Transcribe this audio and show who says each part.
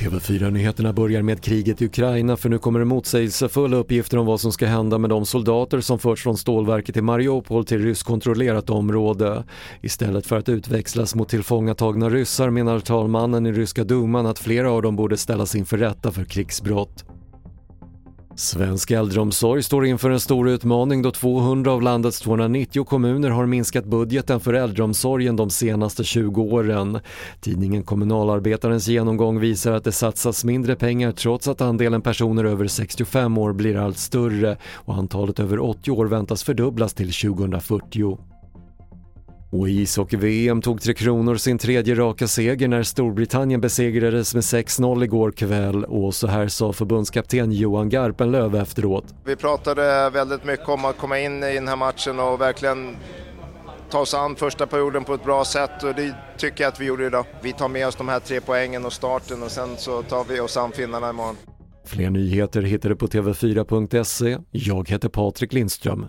Speaker 1: TV4-nyheterna börjar med kriget i Ukraina för nu kommer det motsägelsefulla uppgifter om vad som ska hända med de soldater som förts från stålverket i Mariupol till ryskkontrollerat område. Istället för att utväxlas mot tillfångatagna ryssar menar talmannen i ryska duman att flera av dem borde ställas inför rätta för krigsbrott. Svensk äldreomsorg står inför en stor utmaning då 200 av landets 290 kommuner har minskat budgeten för äldreomsorgen de senaste 20 åren. Tidningen Kommunalarbetarens genomgång visar att det satsas mindre pengar trots att andelen personer över 65 år blir allt större och antalet över 80 år väntas fördubblas till 2040. Och i ishockey-VM tog Tre Kronor sin tredje raka seger när Storbritannien besegrades med 6-0 igår kväll och så här sa förbundskapten Johan Garpenlöv efteråt.
Speaker 2: Vi pratade väldigt mycket om att komma in i den här matchen och verkligen ta oss an första perioden på ett bra sätt och det tycker jag att vi gjorde idag. Vi tar med oss de här tre poängen och starten och sen så tar vi oss an finnarna imorgon.
Speaker 1: Fler nyheter hittar du på TV4.se. Jag heter Patrik Lindström.